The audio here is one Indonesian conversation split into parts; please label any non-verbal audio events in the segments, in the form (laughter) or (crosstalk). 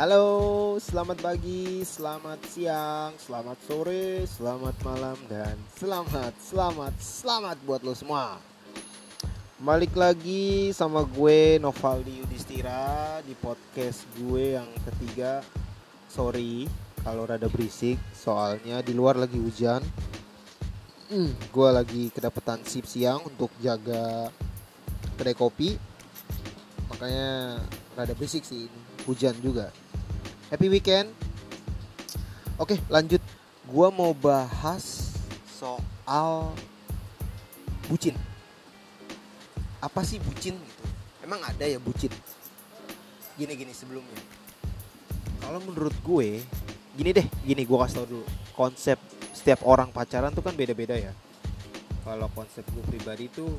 Halo, selamat pagi, selamat siang, selamat sore, selamat malam, dan selamat, selamat, selamat buat lo semua. Balik lagi sama gue Novaldi Yudhistira di podcast gue yang ketiga. Sorry kalau rada berisik, soalnya di luar lagi hujan. Hmm, gue lagi kedapetan sip siang untuk jaga kedai kopi. Makanya rada berisik sih, hujan juga. Happy weekend. Oke, lanjut. Gua mau bahas soal bucin. Apa sih bucin gitu? Emang ada ya bucin? Gini-gini sebelumnya. Kalau menurut gue, gini deh, gini gua kasih tau dulu. Konsep setiap orang pacaran tuh kan beda-beda ya. Kalau konsep gue pribadi tuh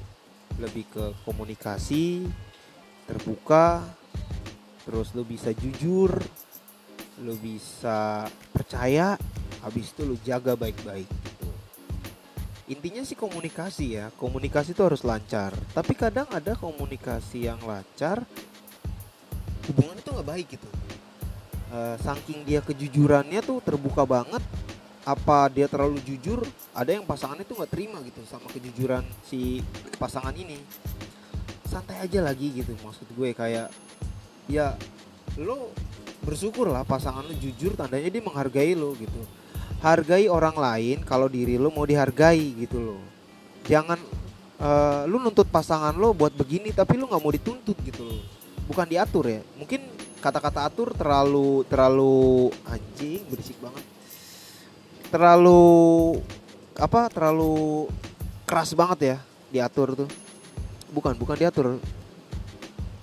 lebih ke komunikasi, terbuka, terus lu bisa jujur, lu bisa percaya habis itu lu jaga baik-baik gitu. Intinya sih komunikasi ya komunikasi itu harus lancar. Tapi kadang ada komunikasi yang lancar hubungan itu nggak baik gitu. Uh, saking dia kejujurannya tuh terbuka banget apa dia terlalu jujur ada yang pasangannya tuh nggak terima gitu sama kejujuran si pasangan ini. Santai aja lagi gitu maksud gue kayak ya lo bersyukur lah pasangan lu jujur tandanya dia menghargai lo gitu. Hargai orang lain kalau diri lo mau dihargai gitu loh. Jangan uh, lu nuntut pasangan lo buat begini tapi lu nggak mau dituntut gitu loh. Bukan diatur ya. Mungkin kata-kata atur terlalu terlalu anjing berisik banget. Terlalu apa terlalu keras banget ya diatur tuh. Bukan bukan diatur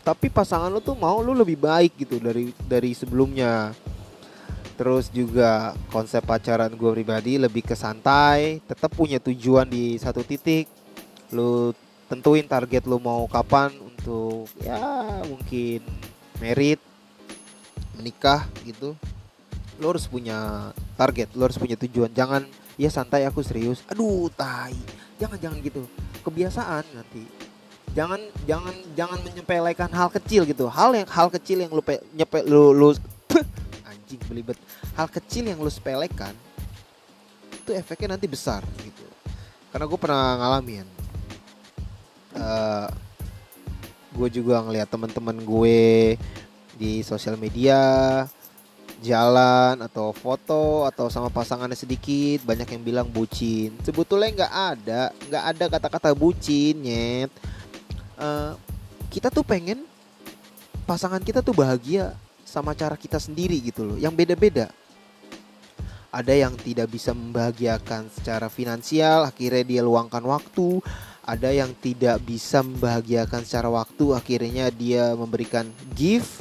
tapi pasangan lo tuh mau lo lebih baik gitu dari dari sebelumnya. Terus juga konsep pacaran gue pribadi lebih ke santai tetap punya tujuan di satu titik. Lo tentuin target lo mau kapan untuk ya mungkin merit menikah gitu. Lo harus punya target lo harus punya tujuan. Jangan ya santai aku serius. Aduh tai. Jangan jangan gitu. Kebiasaan nanti jangan jangan jangan menyepelekan hal kecil gitu. Hal yang hal kecil yang lu pe, nyepe lu lu (laughs) anjing belibet. Hal kecil yang lu sepelekan itu efeknya nanti besar gitu. Karena gue pernah ngalamin. Uh, eh, gue juga ngeliat teman-teman gue di sosial media jalan atau foto atau sama pasangannya sedikit banyak yang bilang bucin. Sebetulnya nggak ada nggak ada kata-kata bucin nyet uh, kita tuh pengen pasangan kita tuh bahagia sama cara kita sendiri gitu loh yang beda-beda. Ada yang tidak bisa membahagiakan secara finansial akhirnya dia luangkan waktu. Ada yang tidak bisa membahagiakan secara waktu akhirnya dia memberikan gift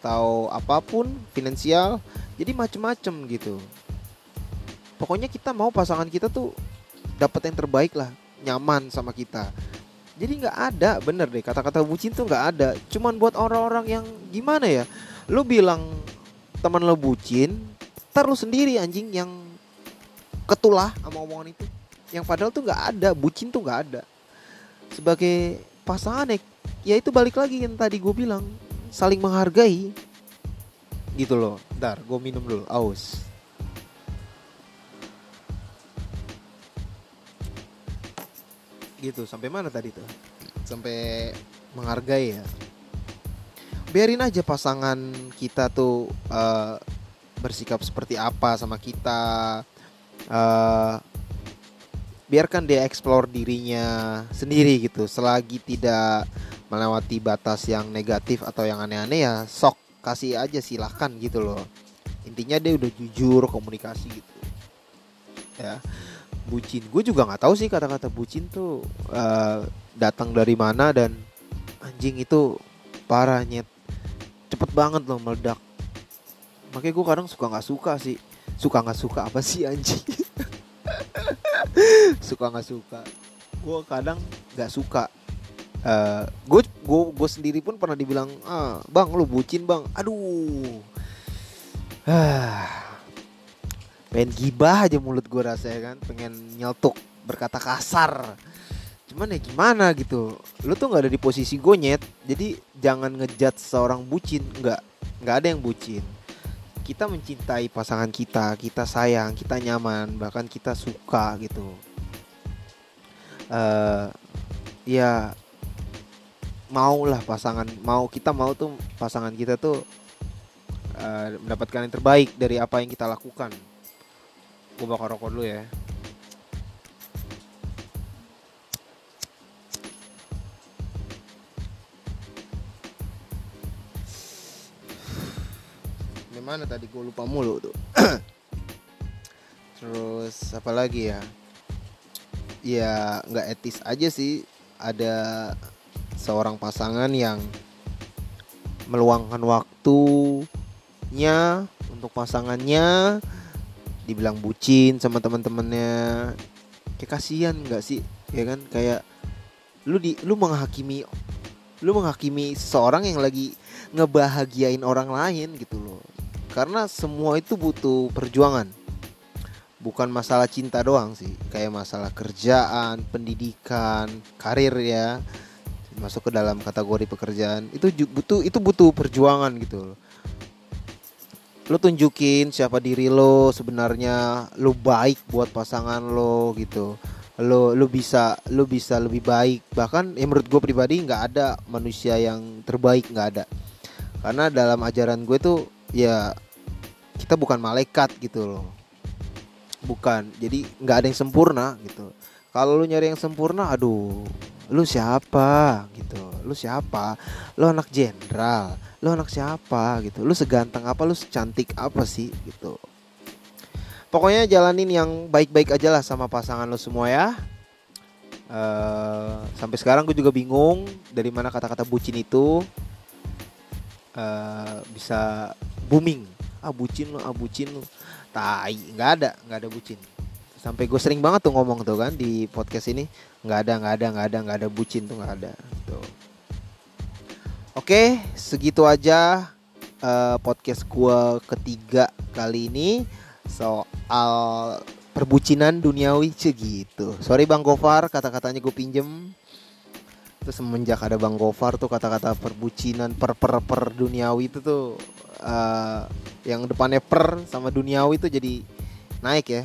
atau apa pun finansial. Jadi macem-macem gitu. Pokoknya kita mau pasangan kita tuh dapat yang terbaik lah nyaman sama kita jadi nggak ada bener deh kata-kata bucin tuh nggak ada. Cuman buat orang-orang yang gimana ya? Lu bilang teman lo bucin lu sendiri anjing yang ketulah sama omongan itu. Yang padahal tuh nggak ada bucin tuh nggak ada. Sebagai pasangan ya, ya itu balik lagi yang tadi gue bilang saling menghargai. Gitu loh ntar gue minum dulu aus gitu. Sampai mana tadi tuh? Sampai menghargai ya. Biarin aja pasangan kita tuh uh, bersikap seperti apa sama kita. Uh, biarkan dia explore dirinya sendiri gitu. Selagi tidak melewati batas yang negatif atau yang aneh-aneh ya sok kasih aja silahkan gitu loh. Intinya dia udah jujur komunikasi gitu. Ya bucin. Gue juga nggak tahu sih kata-kata bucin tuh uh, datang dari mana dan anjing itu parah nyet. Cepet banget loh meledak. Makanya gue kadang suka nggak suka sih. Suka nggak suka apa sih anjing? (laughs) Suka nggak suka. Gue kadang nggak suka. Gue uh, gue gue sendiri pun pernah dibilang ah bang lu bucin bang. Aduh. Ah pengen gibah aja mulut gue rasanya kan pengen nyeltuk berkata kasar. Cuman ya gimana gitu lu tuh nggak ada di posisi gue nyet. Jadi jangan ngejat seorang bucin nggak nggak ada yang bucin. Kita mencintai pasangan kita kita sayang kita nyaman bahkan kita suka gitu. Uh, ya mau lah pasangan mau kita mau tuh pasangan kita tuh uh, mendapatkan yang terbaik dari apa yang kita lakukan gue bakal rokok dulu ya. Mana tadi? Gue lupa mulu tuh. Terus apa lagi ya? Ya nggak etis aja sih. Ada seorang pasangan yang meluangkan waktunya untuk pasangannya dibilang bucin sama teman-temannya. Kayak kasihan nggak sih? Ya kan? Kayak lu di lu menghakimi lu menghakimi seseorang yang lagi ngebahagiain orang lain gitu loh. Karena semua itu butuh perjuangan. Bukan masalah cinta doang sih. Kayak masalah kerjaan pendidikan karir ya. Masuk ke dalam kategori pekerjaan. Itu butuh itu butuh perjuangan gitu loh lo tunjukin siapa diri lo sebenarnya lo baik buat pasangan lo gitu. Lo lo bisa lo bisa lebih baik. Bahkan ya menurut gue pribadi nggak ada manusia yang terbaik nggak ada. Karena dalam ajaran gue tuh ya kita bukan malaikat gitu loh. Bukan. Jadi nggak ada yang sempurna gitu. Kalau lu nyari yang sempurna aduh lu siapa? Gitu. Lu siapa? Lu anak jenderal? Lu anak siapa? Gitu. Lu seganteng apa? Lu secantik apa sih? Gitu. Pokoknya jalanin yang baik-baik aja lah sama pasangan lu semua ya. Uh, sampai sekarang gue juga bingung dari mana kata-kata bucin itu uh, bisa booming. Ah bucin lu ah bucin lu. Tai nggak ada nggak ada bucin sampai gue sering banget tuh ngomong tuh kan di podcast ini. Nggak ada nggak ada nggak ada nggak ada bucin tuh nggak ada tuh. Oke segitu aja uh, podcast gue ketiga kali ini soal perbucinan duniawi segitu sorry bang Gofar kata-katanya gue pinjem. Terus semenjak ada bang Gofar tuh kata-kata perbucinan per per per duniawi itu tuh uh, yang depannya per sama duniawi itu jadi naik ya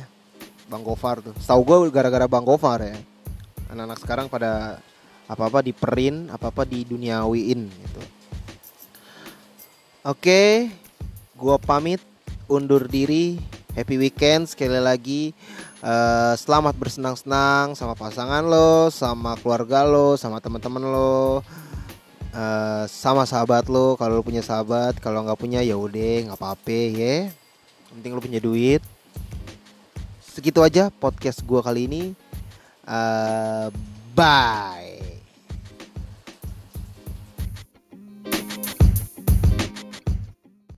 Bang Gofar tuh. Tahu gue gara-gara Bang Gofar ya. Anak-anak sekarang pada apa-apa diperin, apa-apa di duniawiin gitu. Oke, gue pamit undur diri. Happy weekend sekali lagi. Uh, selamat bersenang-senang sama pasangan lo, sama keluarga lo, sama teman-teman lo. Uh, sama sahabat lo kalau lo punya sahabat kalau nggak punya ya udah nggak apa-apa ya penting lo punya duit segitu aja podcast gue kali ini. Uh, bye